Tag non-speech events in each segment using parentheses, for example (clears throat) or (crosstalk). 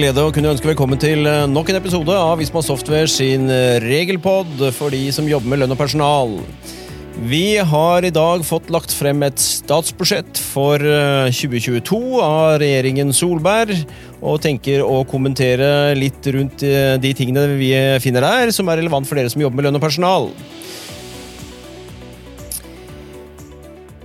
glede å kunne ønske velkommen til eh, nok en episode av Visma Software sin eh, regelpod for de som jobber med lønn og personal. Vi har i dag fått lagt frem et statsbudsjett for eh, 2022 av regjeringen Solberg, og tenker å kommentere litt rundt eh, de tingene vi finner der, som er relevant for dere som jobber med lønn og personal.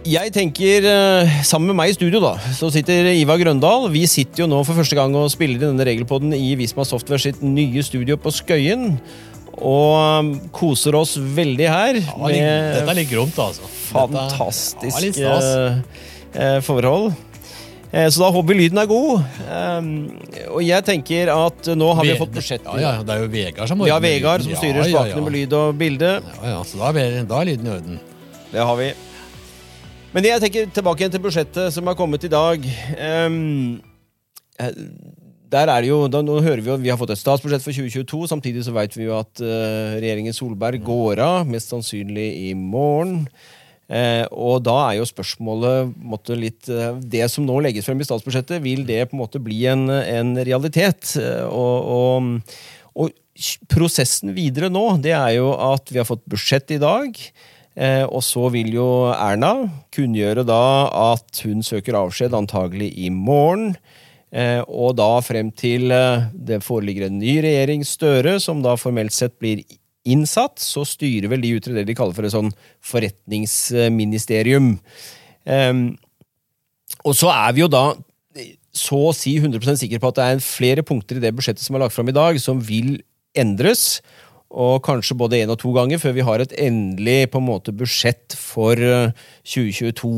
Jeg tenker, eh, Sammen med meg i studio da, så sitter Ivar Grøndal. Vi sitter jo nå for første gang og spiller i denne regelpodden i Visma Software sitt nye studio på Skøyen. Og um, koser oss veldig her. Ja, litt- dette er litt gromt, altså. Fantastiske ja, eh, forhold. Eh, Så da håper vi lyden er god. Um, Og jeg tenker at nå har vi fått budsjett. Ja, ja, det er jo Vegard som har Vegard som styrer Ja, ja, spakene ja. med lyd og bilde. Ja, ja, så da er, da er lyden i orden. Det har vi. Men jeg tenker tilbake igjen til budsjettet som har kommet i dag. Eh, der er det jo, da, nå hører Vi jo, vi har fått et statsbudsjett for 2022. Samtidig så vet vi jo at uh, regjeringen Solberg går av, mest sannsynlig i morgen. Eh, og da er jo spørsmålet måtte, litt Det som nå legges frem i statsbudsjettet, vil det på en måte bli en, en realitet? Og, og, og prosessen videre nå, det er jo at vi har fått budsjett i dag. Eh, og så vil jo Erna kunngjøre da at hun søker avskjed antagelig i morgen. Eh, og da frem til eh, det foreligger en ny regjering, Støre, som da formelt sett blir innsatt, så styrer vel de ut det de kaller for et sånn forretningsministerium. Ehm, og så er vi jo da så å si 100% sikre på at det er flere punkter i det budsjettet som er lagt fram i dag, som vil endres. Og kanskje både én og to ganger før vi har et endelig på en måte budsjett for eh, 2022.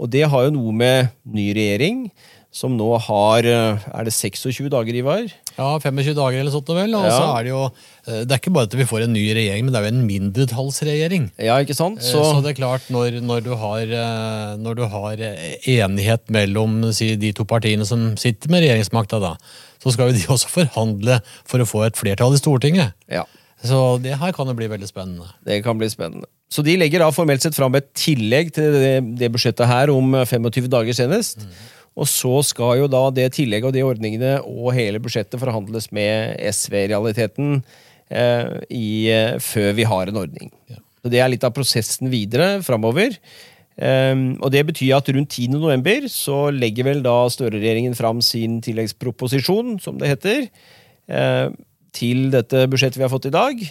Og det har jo noe med ny regjering, som nå har eh, Er det 26 dager, Ivar? Ja, 25 dager eller sånt, vel. Og Ja. så er det jo eh, Det er ikke bare at vi får en ny regjering, men det er jo en mindretallsregjering. Ja, ikke sant? Så, så det er klart, når, når, du har, eh, når du har eh, enighet mellom si, de to partiene som sitter med regjeringsmakta, da, så skal jo de også forhandle for å få et flertall i Stortinget. ja. Så det her kan jo bli veldig spennende. Det kan bli spennende. Så de legger da formelt sett fram et tillegg til det, det budsjettet her om 25 dager senest. Og så skal jo da det tillegget og de ordningene og hele budsjettet forhandles med SV i realiteten eh, eh, før vi har en ordning. Ja. Så Det er litt av prosessen videre framover. Um, og Det betyr at rundt 10. november så legger vel da Støre-regjeringen fram sin tilleggsproposisjon, som det heter. eh, til dette budsjettet vi har fått i dag,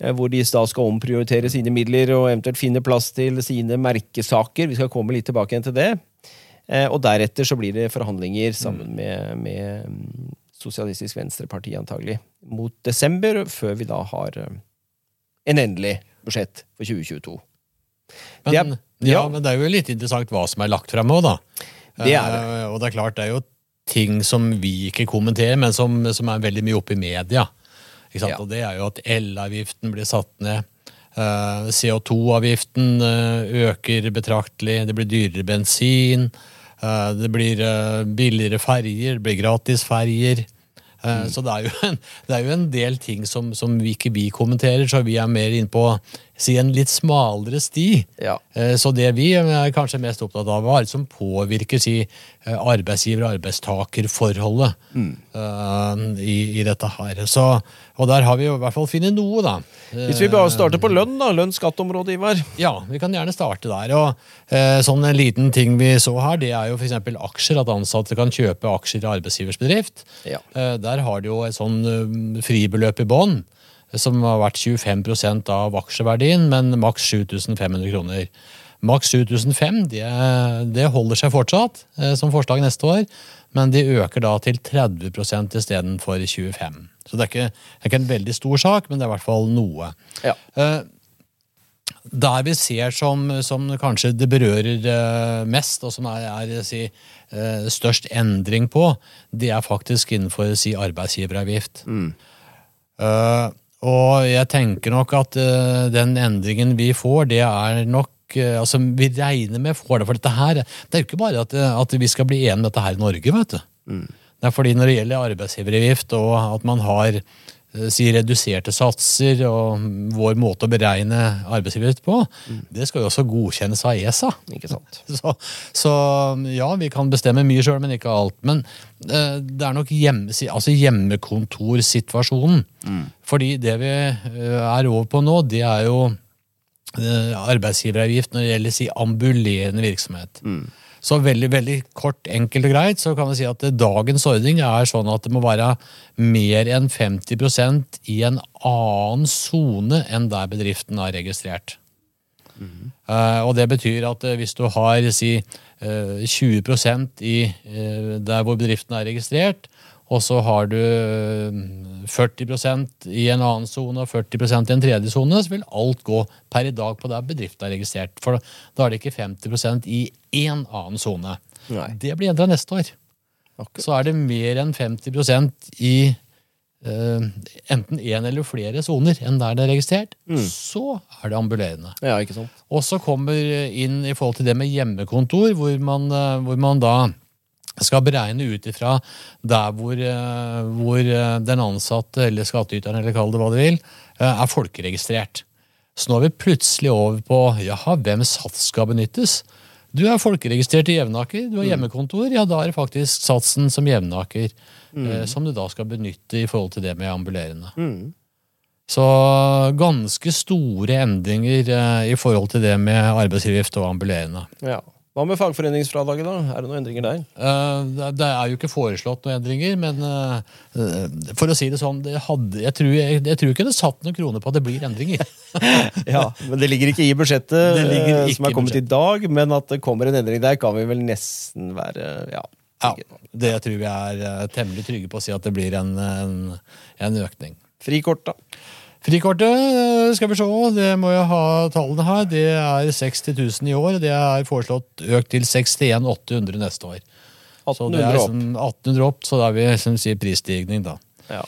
eh, hvor de da skal omprioritere sine midler og eventuelt finne plass til sine merkesaker. Vi skal komme litt tilbake igjen til det. Eh, Og deretter så blir det forhandlinger sammen med, med mm, Sosialistisk Venstreparti, antagelig, mot desember, før vi da har eh, en endelig budsjett for 2022. Men, er- ja, ja. men det er jo litt interessant hva som er lagt frem òg, da. Det er det. Og det er klart, det er jo ting som vi ikke kommenterer, men som, som er veldig mye oppe i media. Ja. Og det er jo at elavgiften blir satt ned. eh, CO2-avgiften eh, øker betraktelig. Det blir dyrere bensin. eh, det blir billigere ferjer. Det blir gratis ferjer. Mm. Så det er, jo en, det er jo en del ting som, som vi ikke vi kommenterer, så vi er mer inne på si en litt smalere sti. Ja. Eh, Så det vi er kanskje mest opptatt av, er det som påvirker si, eh, arbeidsgiver-arbeidstaker-forholdet uh, i, i dette her. Så, og der har vi jo i hvert fall funnet noe, da. Hvis vi bare starter på lønn, da. Lønn-skattområdet, Ivar. Ja, vi kan gjerne starte der. Og uh, sånn En liten ting vi så her, det er jo f.eks. aksjer. At ansatte kan kjøpe aksjer i arbeidsgivers bedrift. Ja. Uh, der har de jo et sånn eh, fribeløp i bånn, som har vært 25% av aksjeverdien, men maks 7500 kroner. Maks 7500 det, det holder seg fortsatt eh, som forslag neste år, men de øker da til 30% istedenfor 25 Så det er, ikke, det er ikke en veldig stor sak, men det er i hvert fall noe. Ja. Eh, der vi ser som, som kanskje det berører eh, mest, og som er, er si, størst endring på, det er faktisk innenfor si, arbeidsgiveravgift. Eh, og jeg tenker nok at uh, den endringen vi får, det er nok uh, Altså, vi regner med får det, for dette her Det er jo ikke bare at, eh, at vi skal bli enige om dette her i Norge, vet du. Det er fordi når det gjelder arbeidsgiveravgift, og at man har si reduserte satser og vår måte å beregne arbeidsgiveravgift på, det skal jo også godkjennes av ESA. Ikke sant? (laughs) Så, så ja, vi kan bestemme mye sjøl, men ikke alt. Men uh, det er nok hjemme, altså hjemmekontorsituasjonen. Fordi det vi uh, er over på nå, det er jo uh, arbeidsgiveravgift når det gjelder si ambulerende virksomhet. Så veldig veldig kort, enkelt og greit så kan vi si at dagens ordning er sånn at det må være mer enn 50% i en annen sone enn der bedriften er registrert. Eh, og det betyr at eh, hvis du har si, eh, 20% i eh, der hvor bedriften er registrert, og så har du eh, 40% i en annen sone og 40% i en tredje sone, så vil alt gå per i dag på der bedriften er registrert. For da er det ikke 50% i én annen sone. Det blir endra neste år. Akkurat. Så er det mer enn 50% i eh, enten én eller flere soner enn der det er registrert. Så er det ambulerende. Ja? Og så kommer inn i forhold til det med hjemmekontor, hvor man, eh, hvor man da skal beregne ut ifra der hvor, eh, hvor eh, den ansatte eller skattyteren, eller kall det hva du vil, eh, er folkeregistrert. Så nå er vi plutselig over på jaha, hvem sats skal benyttes? Du er folkeregistrert i Jevnaker, du har hjemmekontor. Ja, da er det faktisk satsen som Jevnaker eh, som du da skal benytte i forhold til det med ambulerende. Så ganske store endringer eh, i forhold til det med arbeidsgiveravgift og ambulerende. Ja. Hva med fagforeningsfradraget, da? Er det noen endringer der? Eh, det er jo ikke foreslått noen endringer, men eh, eh, for å si det sånn, det hadde, jeg, tror, jeg, jeg tror ikke det satt noen kroner på at det blir endringer. (laughs) Ja, men Det ligger ikke i budsjettet ikke som i er kommet i budsjettet. dag, men at det kommer en endring der, kan vi vel nesten være ja, Ja, det tror vi er temmelig trygge på å si at det blir en, en, en økning. Frikort, da? Frikortet, eh, skal vi se, det må jeg ha tallene her. Det er 60 000 i år. Det er foreslått økt til 61 800 neste år. Så det 1800 er opp. liksom 1800 opp, så da er vi som sier prisstigning, da. Ja.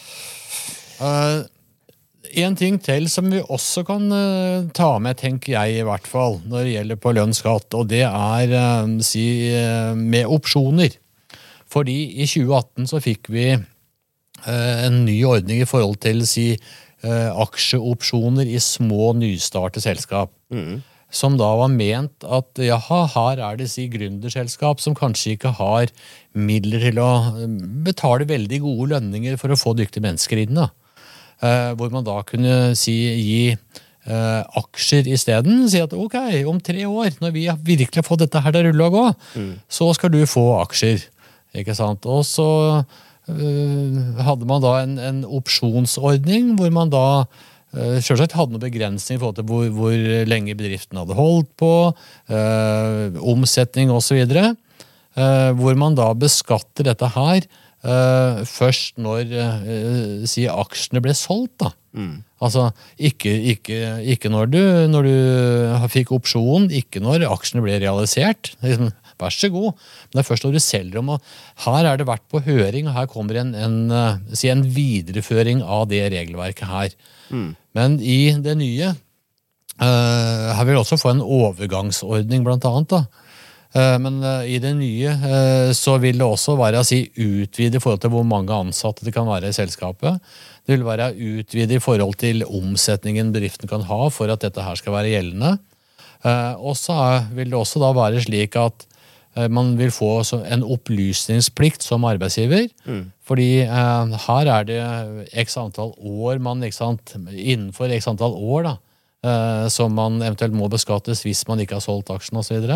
Uh, en ting til som vi også kan uh, ta med, tenker jeg i hvert fall, når det gjelder på lønnsskatt, og det er uh, si, med opsjoner. Fordi i 2018 så fikk vi en ny ordning i forhold til si, aksjeopsjoner i små, nystartede selskap. Som da var ment at jaha, her er det si gründerselskap som kanskje ikke har midler til å eh, betale veldig gode lønninger for å få dyktige mennesker inn. da. Eh, hvor man da kunne si, gi eh, aksjer isteden. Si at ok, om tre år, når vi virkelig har fått dette her til å rulle og gå, så skal du få aksjer. Ikke sant? Og så eh, hadde man da en, en opsjonsordning hvor man da uh, Selvsagt hadde noen begrensninger i forhold til hvor, hvor lenge bedriften hadde holdt på, øh, omsetning osv. Øh, hvor man da beskatter dette her øh, først når si aksjene ble solgt. da. Altså ikke, ikke, ikke når, du, når du fikk opsjon, ikke når aksjene ble realisert. Liksom, Vær så god. Men det er først når du selger dem. og Her er det vært på høring, og her kommer en, en, eh, si en videreføring av det regelverket her. Men i det nye uh, Her vil vi også få en overgangsordning, blant annet. da. Eh, Men i det nye så vil det også være å si, utvide i forhold til hvor mange ansatte det kan være i selskapet. Det vil være utvide i forhold til omsetningen bedriften kan ha for at dette her skal være gjeldende. Og så vil det også da være slik at man vil få en opplysningsplikt som arbeidsgiver. Fordi eh, her er det x antall år man sant, Innenfor x antall år da, eh, som man eventuelt må beskattes hvis man ikke har solgt aksjen osv.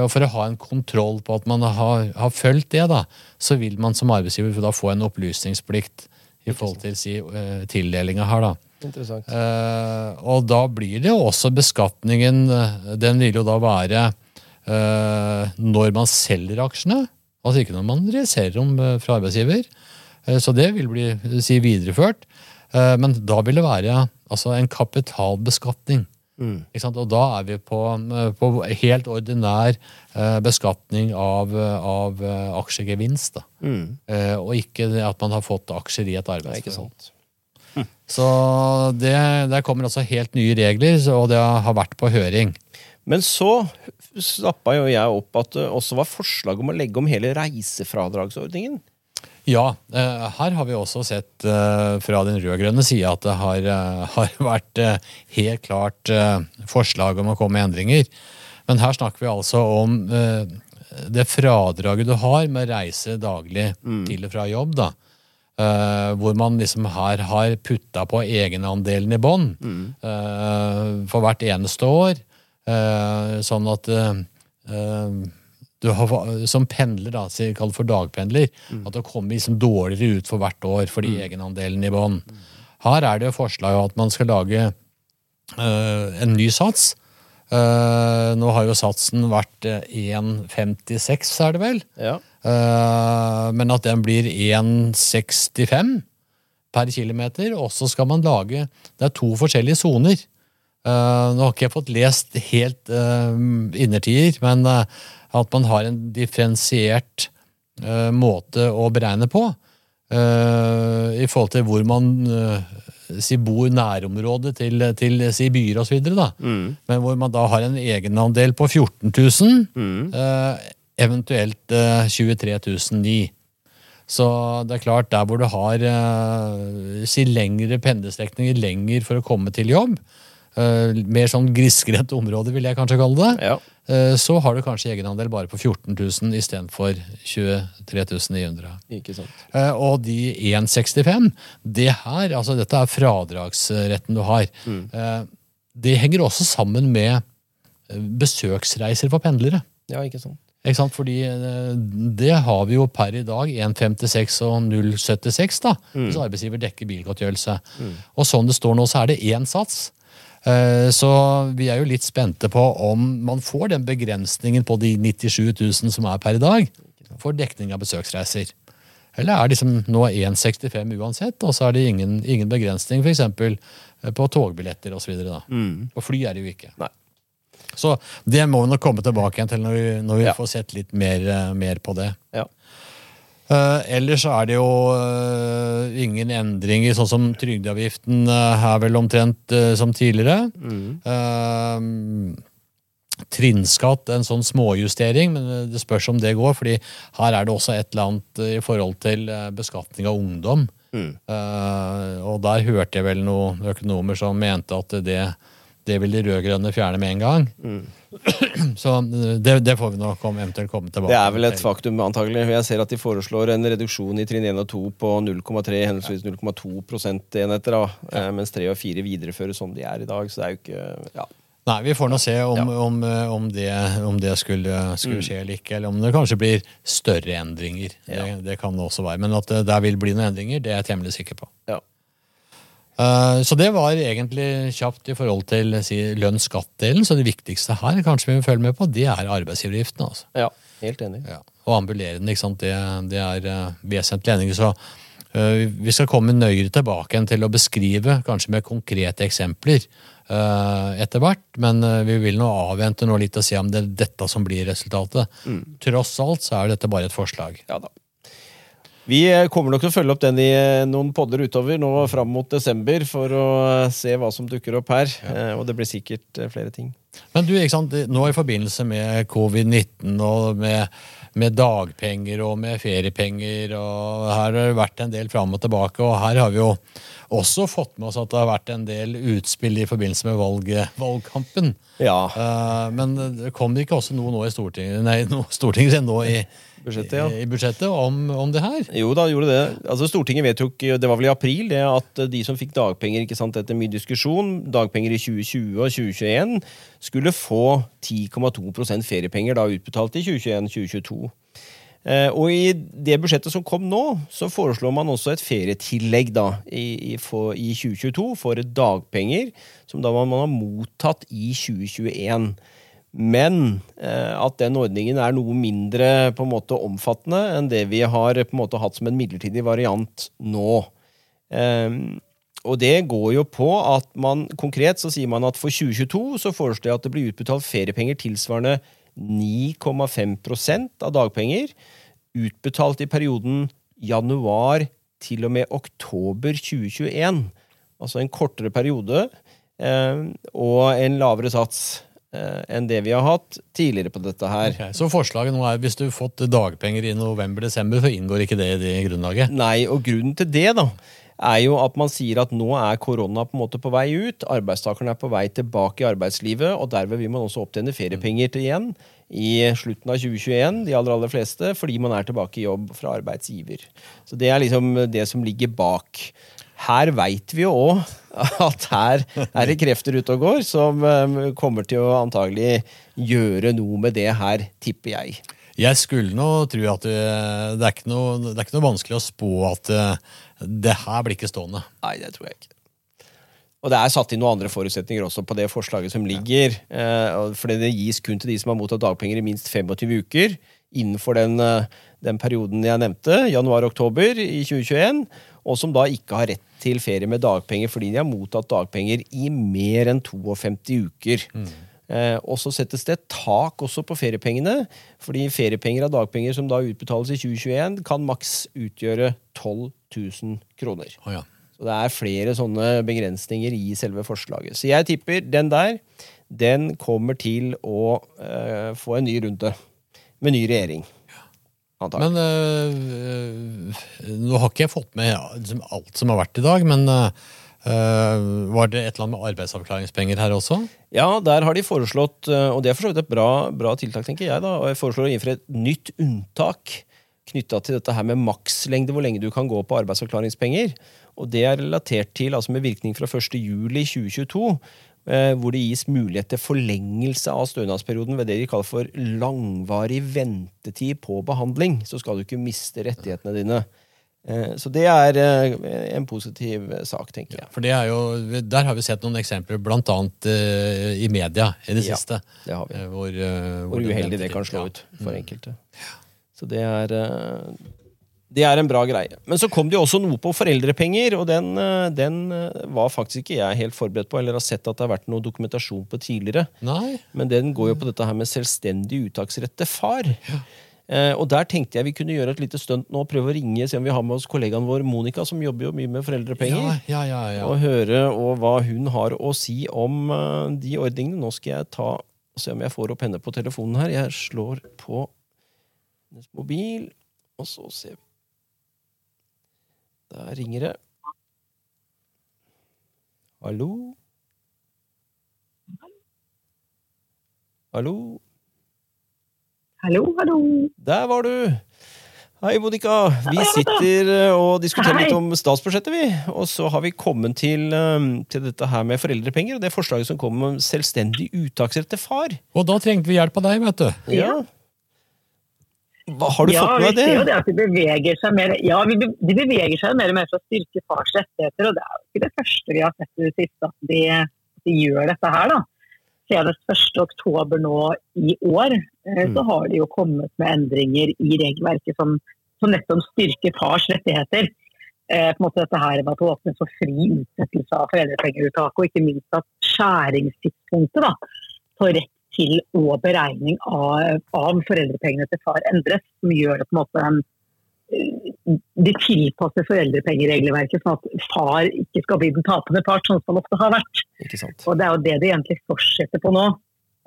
Og For å ha en kontroll på at man har, har fulgt det, da, så vil man som arbeidsgiver da få en opplysningsplikt i forhold til si, eh, tildelinga her. da. Interessant. Eh, og da blir det jo også beskatningen eh, Den vil jo da være eh, når man selger aksjene. Altså ikke når man realiserer dem eh, fra arbeidsgiver. Eh, så det vil bli eh, si, videreført. Eh, men da vil det være altså, en kapitalbeskatning. Sant? Og da er vi på, eh, på helt ordinær eh, beskatning av, eh, av eh, aksjegevinst. Eh, og ikke at man har fått aksjer i et arbeidsforhold. Så det, der kommer altså helt nye regler, og det har vært på høring. Men så snappa jo jeg opp at det også var forslag om å legge om hele reisefradragsordningen. Ja, eh, her har vi også sett eh, fra den rød-grønne sida at det har, eh, (laughs) har vært helt klart forslag om å komme med endringer. Men her snakker vi altså om det fradraget du har med reise daglig til og fra jobb. da. Uh, hvor man liksom her har putta på egenandelen i bånn eh, for hvert eneste år. Eh, sånn at eh, eh, du har, som pendler, da, kall for dagpendler, at det kommer liksom dårligere ut for hvert år fordi egenandelen i bånn. Her er det forslag om at man skal lage eh, en ny sats. Eh, nå har jo satsen vært eh, 1,56, er det vel? Ja. Eh, men at den blir 1,65 per kilometer. Og så skal man lage Det er to forskjellige soner. Eh, nå har ikke jeg fått lest helt uh, innertier, men uh, at man har en differensiert uh, måte å beregne på. I forhold til hvor man si, bor nærområdet til, til si, byer osv. Mm. Men hvor man da har en egenandel på 14 000. eh, eventuelt eh, 23 009. Så det er klart, der hvor du har si lengre pendlestrekninger lenger for å komme til jobb, eh, mer sånn grisgrendt område, vil jeg kanskje kalle det, Ja. Uh, så har du kanskje egenandel bare på 14 000 istedenfor 23 900. Ikke sant. Uh, Og de 1,65, det her, altså dette er fradragsretten du har. Eh, Det henger også sammen med besøksreiser for pendlere. Ja, ikke sant. Ikke sant? Fordi det har vi jo per i dag 1,56 og 0,76 da, hvis arbeidsgiver dekker bilgodtgjørelse. Og sånn det står nå, så er det én sats. Eh, Så vi er jo litt spente på om man får den begrensningen på de 97 000 som er per i dag, for dekning av besøksreiser. Eller er det liksom nå 1,65 uansett, og så er det ingen, ingen begrensning f.eks. på togbilletter osv. På fly er det jo ikke. Nei. Så det må vi nok komme tilbake igjen til når vi, når vi Ja. får sett litt mer, eh, mer på det. Ja. Eh, ellers er det jo uh, ingen endringer, sånn som trygdeavgiften uh, er vel omtrent eh, som tidligere. Eh, trinnskatt, en sånn småjustering, men eh, det spørs om det går, fordi her er det også et eller annet eh, i forhold til eh, beskatning av ungdom. Eh, og der hørte jeg vel noen økonomer som mente at det, det vil de rød-grønne fjerne med en gang. (clears throat) Så eh, det, det får vi nok om eventuelt komme tilbake Det er vel et faktum, antagelig. Jeg ser at de foreslår en reduksjon i trinn 1 og 2 på 0,3, henholdsvis 0,2 prosentenheter, da, eh, mens 3 og 4 videreføres som de er i dag. Så det er jo ikke Ja. Nei, vi får nå se om, Ja. om, eh, om, det, om det skulle, skulle skje eller ikke, eller om det kanskje blir større endringer. Ja. Det, det kan det også være. Men at det der vil bli noen endringer, det er jeg temmelig sikker på. ja. Eh, Så det var egentlig kjapt i forhold til si, lønns-skatt-delen. Så det viktigste her kanskje vi må følge med på, det er arbeidsgiveravgiften. Altså. ja. Helt enig. Ja. Og ambulerende, ikke sant? Det, det er vesentlig vesentlige endringer. Så uh, vi skal komme nøyere tilbake igjen til å beskrive, kanskje med konkrete eksempler uh, etter hvert. Men uh, vi vil nå avvente nå litt og se om det er dette som blir resultatet. Tross alt så er dette bare et forslag. Ja da. Vi eh, kommer nok til å følge opp den i eh, noen podder utover nå fram mot desember for å eh, se hva som dukker opp her. Ja. Og det blir sikkert flere ting. Men du, ikke sant, nå i forbindelse med covid-19 og med, med dagpenger og med feriepenger, og her har det vært en del fram og tilbake, og her har vi jo også fått med oss at det har vært en del utspill i forbindelse med valget, valgkampen. Ja. Men det kom det ikke også noe nå i Stortinget, nei, Stortinget nå i Budsjettet, ja. i, budsjettet om, om det her? Jo da, gjorde det. Altså Stortinget vedtok, det var vel i april, det at de som fikk dagpenger ikke sant, etter mye diskusjon, dagpenger i 2020 og 2021, skulle få 10,2% feriepenger da utbetalt i 2021-2022. Eh, og i det budsjettet som kom nå, så foreslår man også et ferietillegg da, i, i, for, i 2022 for dagpenger, som da man har mottatt i 2021. Men eh, at den ordningen er noe mindre på en måte omfattende enn det vi har på en måte hatt som en midlertidig variant nå. Eh, og det går jo på at man konkret så sier man at for 2022 så foreslår jeg at det blir utbetalt feriepenger tilsvarende 9,5% av dagpenger utbetalt i perioden januar til og med oktober 2021. Altså en kortere periode eh, og en lavere sats. Eh, enn det vi har hatt tidligere på dette her. Okay, Så forslaget nå er hvis du har fått dagpenger i november-desember, så inngår ikke det i det grunnlaget? Nei, og grunnen til det da, er jo at man sier at nå er korona på en måte på vei ut, arbeidstakerne er på vei tilbake i arbeidslivet, og derved vil man også opptjene feriepenger til igjen i slutten av 2021, de aller, aller fleste, fordi man er tilbake i jobb fra arbeidsgiver. Så det er liksom det som ligger bak. Her veit vi jo òg at her er det krefter ute og går som eh, kommer til å antagelig gjøre noe med det her, tipper jeg. Jeg skulle nå tro at det, det, er ikke noe, det er ikke noe vanskelig å spå at eh, det her blir ikke stående. Nei, det tror jeg ikke. Og det er satt inn noen andre forutsetninger også på det forslaget som ligger. Ja. For det gis kun til de som har mottatt dagpenger i minst 25 uker innenfor den, eh, den perioden jeg nevnte, januar-oktober i 2021, og som da ikke har rett til ferie med dagpenger fordi de har mottatt dagpenger i mer enn 52 uker. Mm. Eh, og så settes det et tak også på feriepengene. fordi feriepenger av dagpenger som da utbetales i 2021, kan maks utgjøre 12 000 kroner. Oh, ja. Så det er flere sånne begrensninger i selve forslaget. Så jeg tipper den der, den kommer til å eh, få en ny runde med ny regjering. Men øh, nå har ikke jeg fått med liksom alt som har vært i dag, men øh, var det et eller annet med arbeidsavklaringspenger her også? Ja, der har de foreslått, og det er for så vidt et bra, bra tiltak, tenker jeg, da, og jeg foreslår å innføre et nytt unntak knytta til dette her med makslengde, hvor lenge du kan gå på arbeidsavklaringspenger. Og det er relatert til, altså med virkning fra 1.7.2022, eh, hvor det gis mulighet til forlengelse av stønadsperioden ved det de kaller for langvarig ventetid på behandling. Så skal du ikke miste rettighetene dine. Eh, så det er eh, en positiv sak, tenker jeg. Ja, for jo, Der har vi sett noen eksempler, bl.a. I media i det siste. Ja, det har vi. Hvor, hvor, hvor uheldig det kan slå ut for mm. enkelte. Så det er, eh, det er en bra greie. Men så kom det jo også noe på foreldrepenger, og den, eh, den, eh, var faktisk ikke jeg helt forberedt på, eller har sett at det har vært noe dokumentasjon på tidligere. Nei. Men den går jo på dette her med selvstendig uttaksrett til far. Ja. Eh, og der tenkte jeg vi kunne gjøre et lite stunt nå, prøve å ringe, se om vi har med oss kollegaen vår Monica, som jobber jo mye med foreldrepenger. Ja, ja, ja, og høre og hva hun har å si om uh, de ordningene. Nå skal jeg ta og se om jeg får opp henne på telefonen her. Jeg slår på hennes mobil, og så ser vi Der ringer det. Hallo? Hallo? Hallo, hallo. Der var du! Hei, Monica. Vi sitter eh, og diskuterer litt om statsbudsjettet, vi. Og så har vi kommet til, eh, til, dette her med foreldrepenger og det forslaget som kom om selvstendig uttaksrett til far. Og da trengte vi hjelp av deg, vet du. Ja. Har du ja, fått med det? Ja, vi ser jo det at de beveger seg mer ja, de beveger seg mer og mer for å styrke fars rettigheter. og Det er jo ikke det første vi har sett i det siste at de, de gjør dette her. da. Senest 1.10 nå i år eh, mm. så har de jo kommet med endringer i regelverket som, som nettopp styrker fars rettigheter. Eh, på en måte dette her med at det åpnes for fri utsettelse av foreldrepengeuttak, og ikke minst at skjæringstidspunktet da, for rett til og beregning av, av foreldrepengene til far endres. Som gjør en måte eh, de tilpasser foreldrepengeregelverket sånn at far ikke skal bli den tapende part, sånn som det ofte har vært. Og Det er jo det de egentlig fortsetter på nå.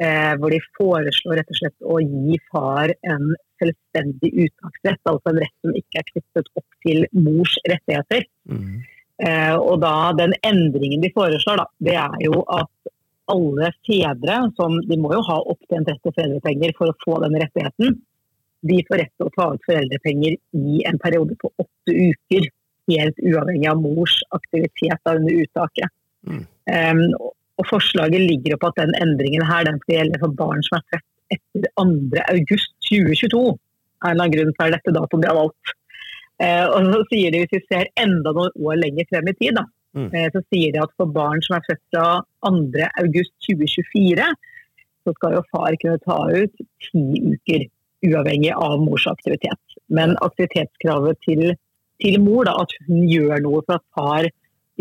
Eh, hvor de foreslår rett og slett å gi far en selvstendig uttaksrett, altså en rett som ikke er knyttet opp til mors rettigheter. Mm. Eh, og da Den endringen de foreslår, da, det er jo at alle fedre, som de må jo ha opptjent rett til foreldrepenger for å få den rettigheten, de får rett til å ta ut foreldrepenger i en periode på åtte uker. Helt uavhengig av mors aktivitet under uttaket. Mm. Um, og Forslaget ligger på at den endringen her, den skal gjelde for barn som er født etter 2.8.2022. Av en eller annen grunn så er dette datoen de har valgt. Uh, og så sier de Hvis vi ser enda noen år lenger frem i tid, da, Mm. Eh, så sier de at for barn som er født fra 2.8.2024, så skal jo far kunne ta ut ti uker, uavhengig av mors aktivitet. Men aktivitetskravet til, til mor, da, at hun gjør noe for at far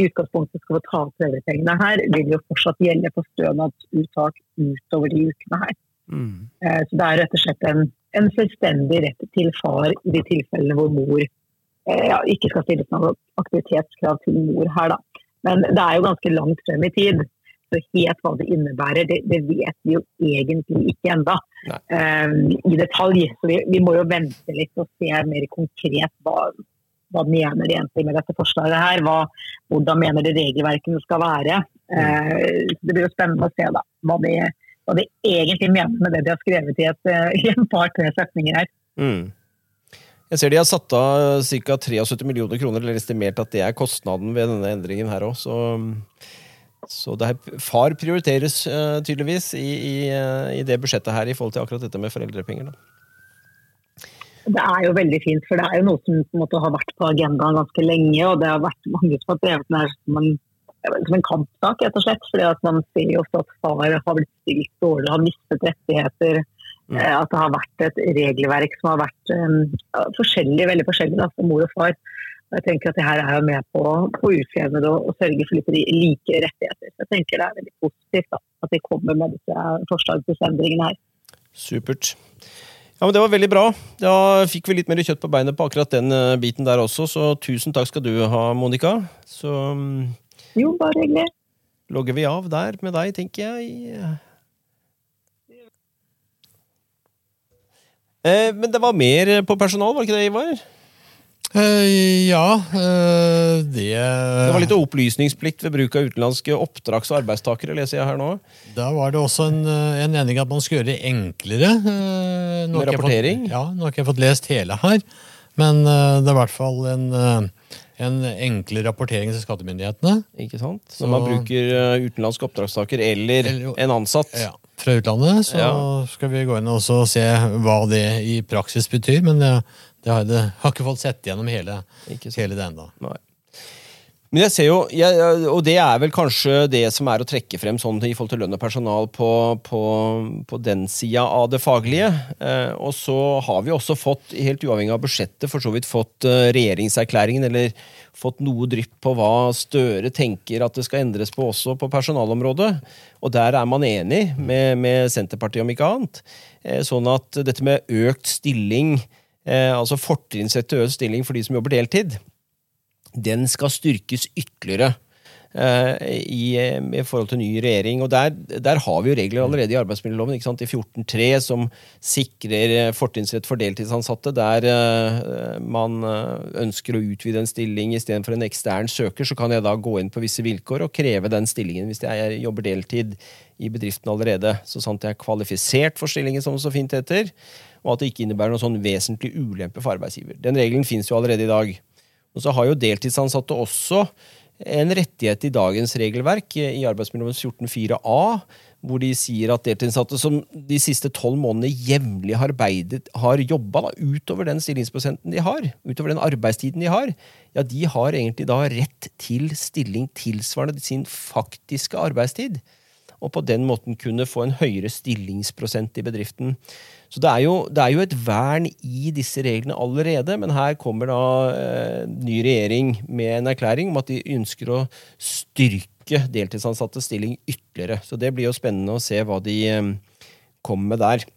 i utgangspunktet skal få ta ut foreldrepengene her, vil jo fortsatt gjelde for stønadsuttak utover de ukene her. Mm. Eh, så det er rett og slett en, en selvstendig rett til far i de tilfellene hvor mor ja, ikke skal stilles noe aktivitetskrav til mor her, da. Men det er jo ganske langt frem i tid. Så helt hva det innebærer, det, det vet vi jo egentlig ikke ennå um, i detalj. Så vi, vi, må jo vente litt og se mer konkret hva, hva mener de egentlig med dette forslaget her. Hva, hvordan mener de regelverkene skal være. Uh, det blir jo spennende å se da, hva de, hva de egentlig mener med det de har skrevet i, et, uh, i en par-tre setninger her. Mm. Jeg ser de har satt av ca. 73 millioner kroner, eller estimert at det er kostnaden ved denne endringen her òg. Så, så her, far prioriteres uh, tydeligvis i, i, uh, i, det budsjettet her i forhold til akkurat dette med foreldrepenger. Da. Det er jo veldig fint, for det er jo noe som måte, har vært på agendaen ganske lenge. Og det har vært mange som har drevet med det som en, som en kampsak, rett og slett. fordi man ser jo ofte at far har blitt stilt dårlig, har mistet rettigheter. Eh, at det har vært et regelverk som har vært um, forskjellig, veldig forskjellig da, for mor og far. Og jeg tenker at det her er jo med på, på utjevne det og, sørge for litt like rettigheter. Så jeg tenker det er veldig positivt da, at vi kommer med disse forslagsendringene her. Supert. Ja, men Det var veldig bra. Da fikk vi litt mer kjøtt på beinet på akkurat den uh, biten der også, så tusen takk skal du ha, Monica. Så um, Jo, bare hyggelig. Logger vi av der med deg, tenker jeg. Eh, men det var mer på personal, var det ikke det, Ivar? Uh, ja, uh, det Det var litt opplysningsplikt ved bruk av utenlandske oppdrags- og arbeidstakere, leser jeg her nå. Da var det også en, en ening at man skulle gjøre det enklere. Uh, med rapportering? Fått, ja, nå har ikke jeg fått lest hele her, men det er i hvert fall en, en enklere rapportering til skattemyndighetene. Ikke sant? Når man bruker utenlandsk oppdragstaker eller, eller en ansatt. Ja fra utlandet, så ja. skal vi gå inn og se hva det i praksis betyr. Men det, det har, det har ikke fått sett gjennom hele, hele det ennå. Men jeg ser jo, jeg, og det er vel kanskje det som er å trekke frem sånn i forhold til lønn og personal på, på, på den sida av det faglige. Eh, og så har vi også fått, helt uavhengig av budsjettet, for så vidt fått eh, regjeringserklæringen, eller fått noe drypp på hva Støre tenker at det skal endres på også på personalområdet. Og der er man enig med, med Senterpartiet, om ikke annet. Eh, sånn at dette med økt stilling, eh, altså fortrinnsrett til økt stilling for de som jobber deltid, den skal styrkes ytterligere. Uh, i, i, forhold til ny regjering. og Der, der har vi jo regler allerede i arbeidsmiljøloven ikke sant? i 14.3 som sikrer fortrinnsrett for deltidsansatte. Der uh, man ønsker å utvide en stilling istedenfor en ekstern søker, så kan jeg da gå inn på visse vilkår og kreve den stillingen hvis jeg jobber deltid i bedriften allerede. Så sant jeg er kvalifisert for stillingen, som det så fint heter, og at det ikke innebærer noen sånn vesentlig ulempe for arbeidsgiver. Den regelen finnes jo allerede i dag. Og så har jo deltidsansatte også en rettighet i dagens regelverk i arbeidsmiljøloven 14.4a, hvor de sier at deltidsansatte som de siste tolv månedene jevnlig har, arbeidet, har jobba utover den stillingsprosenten de har, utover den arbeidstiden de har, ja, de har egentlig da rett til stilling tilsvarende sin faktiske arbeidstid. Og på den måten kunne få en høyere stillingsprosent i bedriften. Så det er, jo, det er, jo, et vern i disse reglene allerede, men her kommer da eh, ny regjering med en erklæring om at de ønsker å styrke deltidsansattes stilling ytterligere. Så det blir jo spennende å se hva de eh, kommer med der.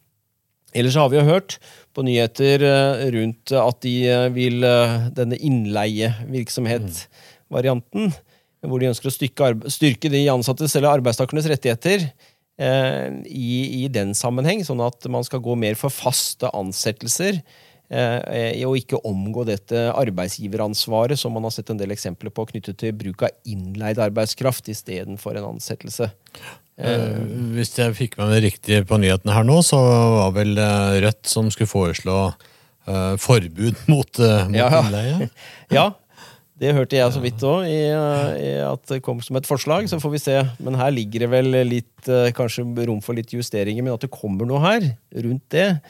Ellers har vi jo hørt på nyheter eh, rundt at de eh, vil eh, denne innleievirksomhet-varianten, hvor de ønsker å styrke, de ansattes eller arbeidstakernes rettigheter i, i, den sammenheng, sånn at man skal gå mer for faste ansettelser. Eh, og ikke omgå dette arbeidsgiveransvaret som man har sett en del eksempler på knyttet til bruk av innleid arbeidskraft istedenfor en ansettelse. Eh, hvis jeg fikk med meg riktig på nyhetene her nå, så var vel Rødt som skulle foreslå forbud mot, mot ja, innleie? (laughs) ja, det hørte jeg så vidt òg, at det kom som et forslag. Så får vi se. Men her ligger det vel litt, eh, kanskje rom for litt justeringer. Men at det kommer noe her rundt det,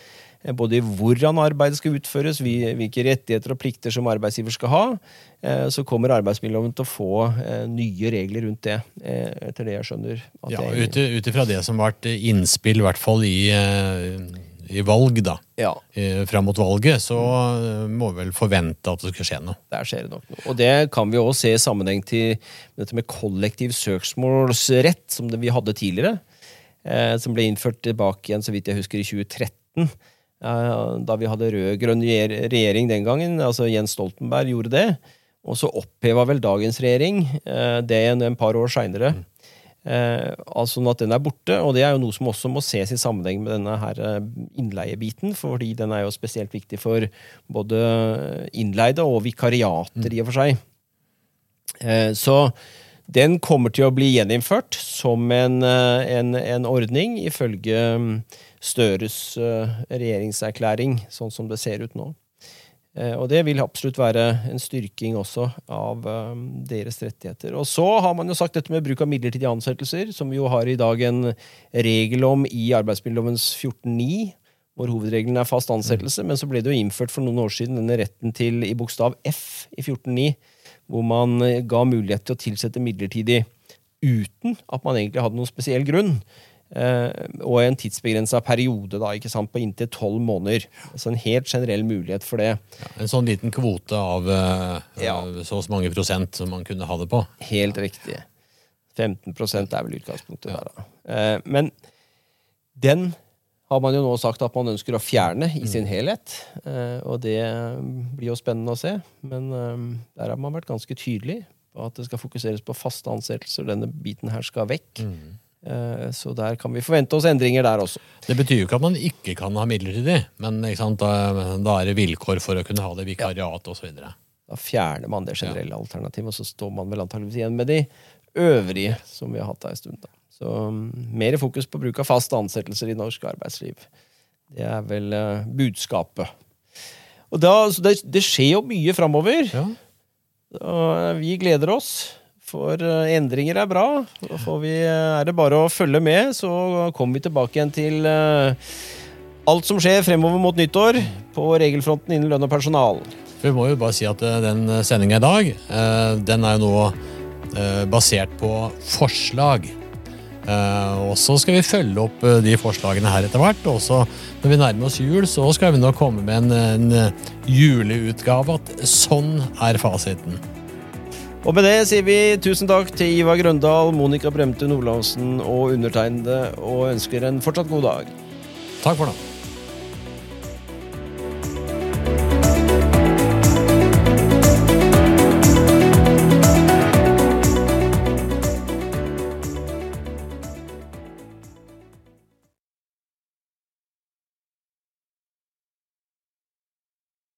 eh, både i hvordan arbeidet skal utføres, hvilke rettigheter og plikter som arbeidsgiver skal ha, eh, så kommer arbeidsmiljøloven til å få nye regler rundt det, etter det jeg skjønner. ja, Ut ifra det som har vært innspill, i hvert fall i i valg, da, ja. fram mot valget, så eh, må vi vel forvente at det skal skje noe. Der skjer det nok noe. Og det kan vi også se i sammenheng til dette med kollektiv søksmålsrett, som vi hadde tidligere. Eh, som ble innført tilbake igjen, så vidt jeg husker, i 2013. Eh, da vi hadde rød-grønn regjering den gangen. altså Jens Stoltenberg gjorde det. Og så oppheva vel dagens regjering eh, det en, en par år seinere. Mm. Eh, altså at den er borte, og det er jo noe som også må ses i sammenheng med denne her eh, innleiebiten, fordi den er jo spesielt viktig for både innleide og vikariater, i og for seg. Eh, så den kommer til å bli gjeninnført som en, eh, en, en ordning, ifølge mm, Støres eh, regjeringserklæring, sånn som det ser ut nå. Eh, og det vil absolutt være en styrking også av um, deres rettigheter. Og så har man jo sagt dette med bruk av midlertidige ansettelser, som vi jo har i dag en regel om i arbeidsmiljølovens 14.9, hvor hovedregelen er fast ansettelse. Men så ble det jo innført for noen år siden denne retten til i bokstav F i 14.9, hvor man ga mulighet til å tilsette midlertidig uten at man egentlig hadde noen spesiell grunn. Uh, og en tidsbegrensa periode da, ikke sant, på inntil tolv måneder. Så en helt generell mulighet for det. Ja, en sånn liten kvote av uh, Ja. så og så mange prosent som man kunne ha det på. Helt riktig. 15% er vel utgangspunktet der, da. Men den har man jo nå sagt at man ønsker å fjerne i sin helhet. og det blir jo spennende å se. Men der har man vært ganske tydelig på at det skal fokuseres på faste ansettelser. Denne biten her skal vekk. Eh, Så der kan vi forvente oss endringer der også. Det betyr jo ikke at man ikke kan ha midlertidig, men da, da er det vilkår for å kunne ha det vikariat osv. Da fjerner man det generelle alternativet, og så står man vel antakeligvis igjen med de øvrige som vi har hatt en stund. Da. Så mm, mer fokus på bruk av fast ansettelser i norsk arbeidsliv. Det er vel uh, budskapet. Og da, så det, det skjer jo mye framover. Ja. Vi gleder oss. For eh, endringer er bra. Vi, eh, er det bare å følge med, så kommer vi tilbake igjen til eh, alt som skjer fremover mot nyttår på regelfronten innen lønn og personal. Vi må jo bare si at den sendinga i dag, den er jo nå basert på forslag. Og så skal vi følge opp de forslagene her etter hvert. Og så når vi nærmer oss jul, så skal vi nå komme med en, en juleutgave. At sånn er fasiten. Og med det sier vi tusen takk til Ivar Grøndal, Monica Bremte Olavsen og undertegnede, og ønsker en fortsatt god dag. Takk for nå.